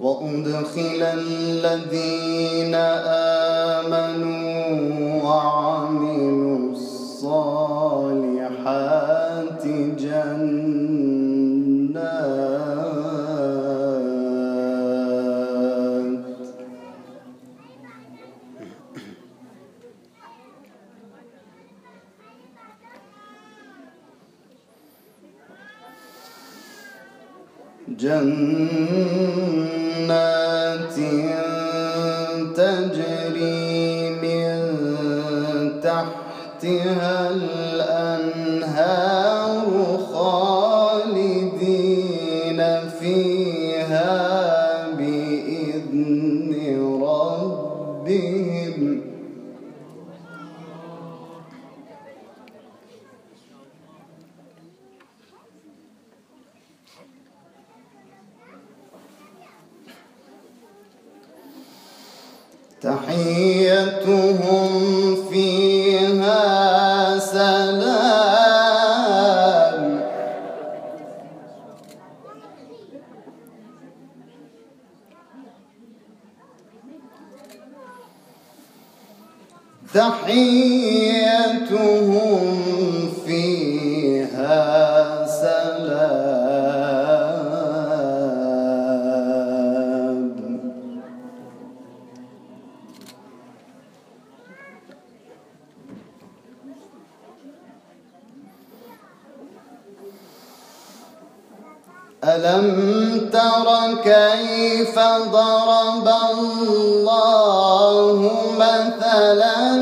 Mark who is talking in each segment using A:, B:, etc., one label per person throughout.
A: وأدخل الذين آمنوا جنات تجري من تحتها الأنهار خالدين فيها بإذن ربهم. تحيتهم ألم تر كيف ضرب الله مثلا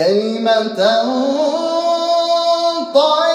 A: كلمة طيبة.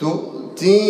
A: تؤتي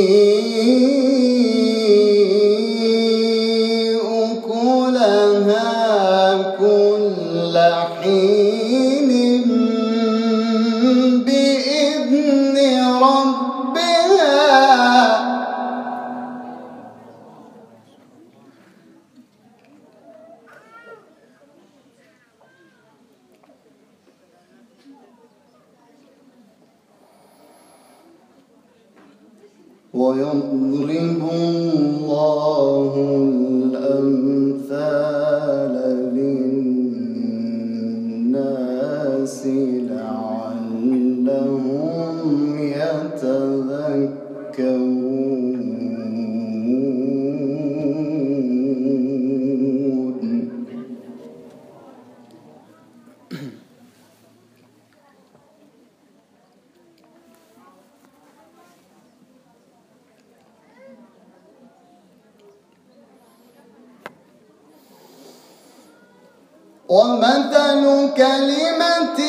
A: ومثل كلمة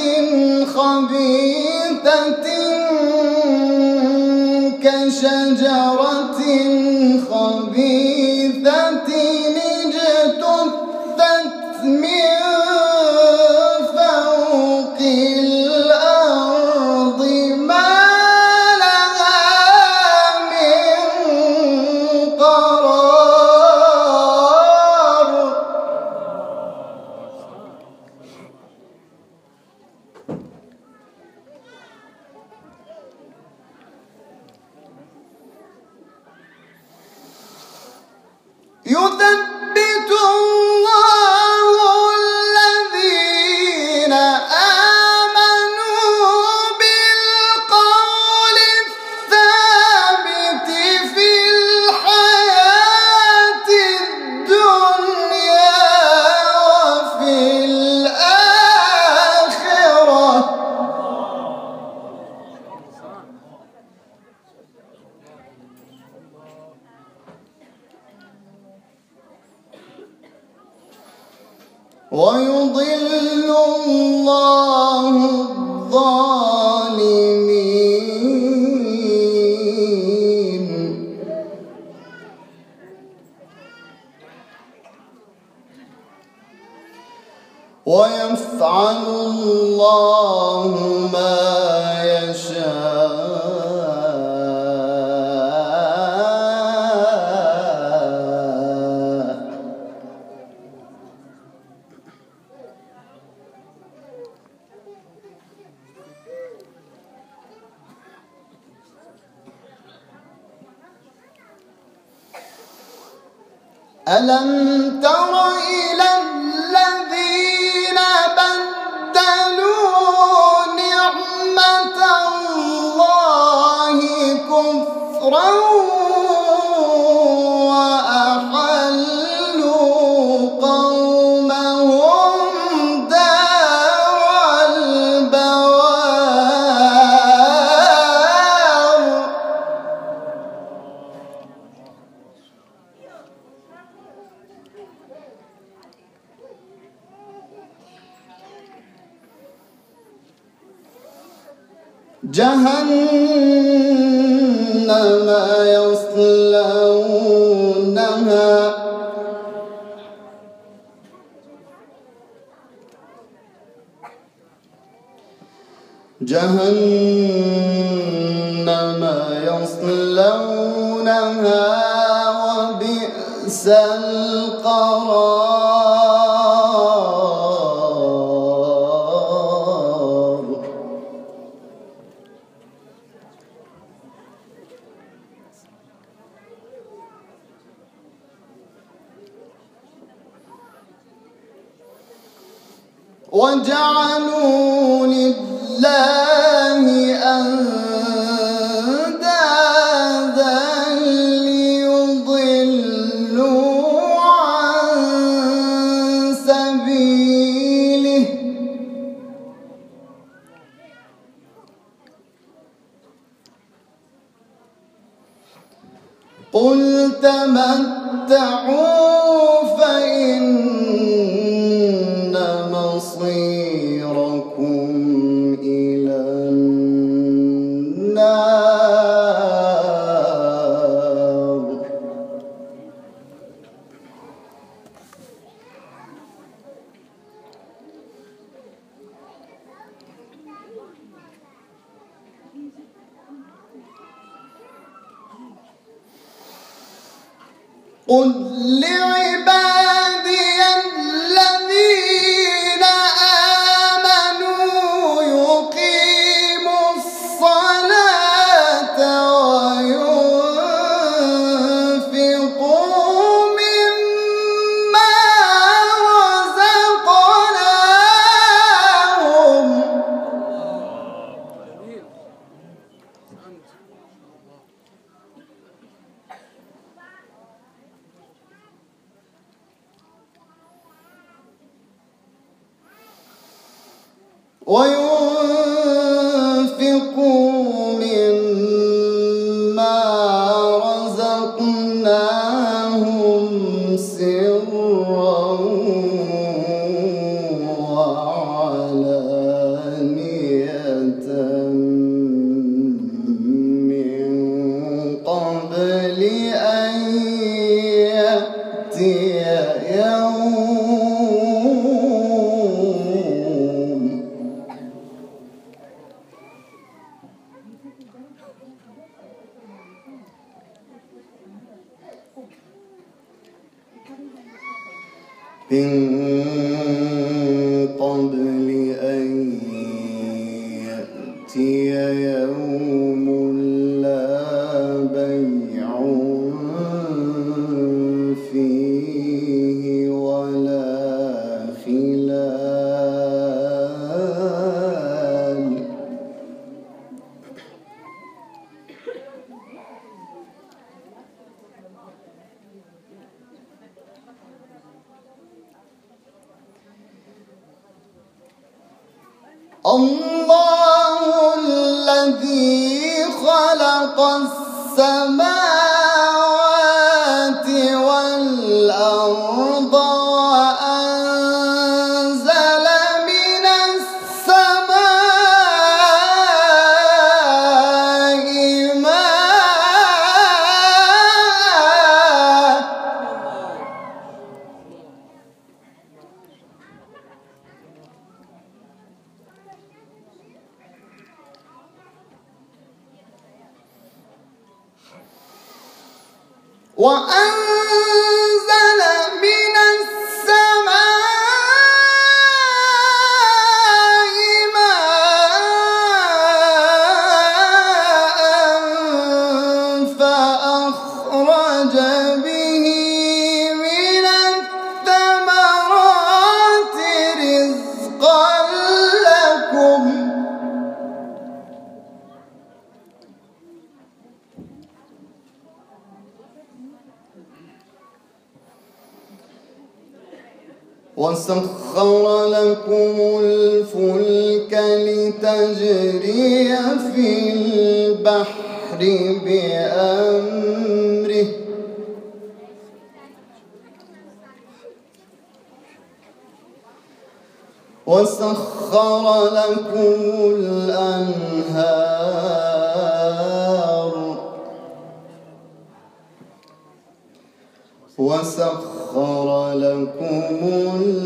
A: خبيثة ألم تر جهنم يصلونها. جهنم لله أندادا ليضلوا عن سبيله. قل تمتعوا فإن 10 وينفقوا مما رزقناهم سرا وعلانية من قبل أن يأتي قبل أن يأتي يوم
B: الله الذي خلق السماوات وأنزل وسخر لكم الفلك لتجري في البحر بأمره. وسخر لكم الأنهار. وسخر لكم الأنهار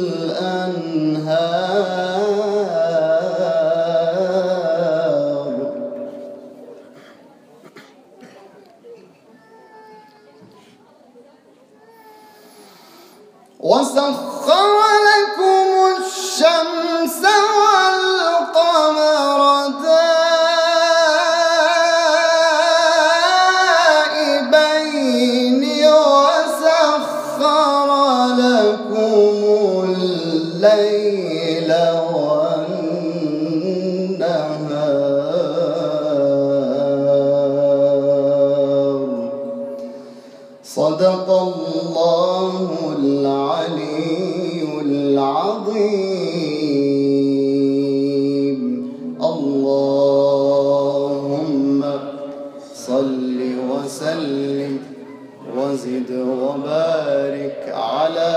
B: وزد وبارك على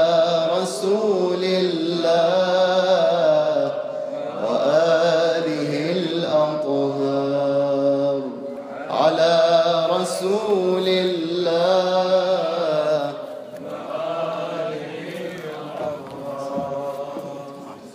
B: رسول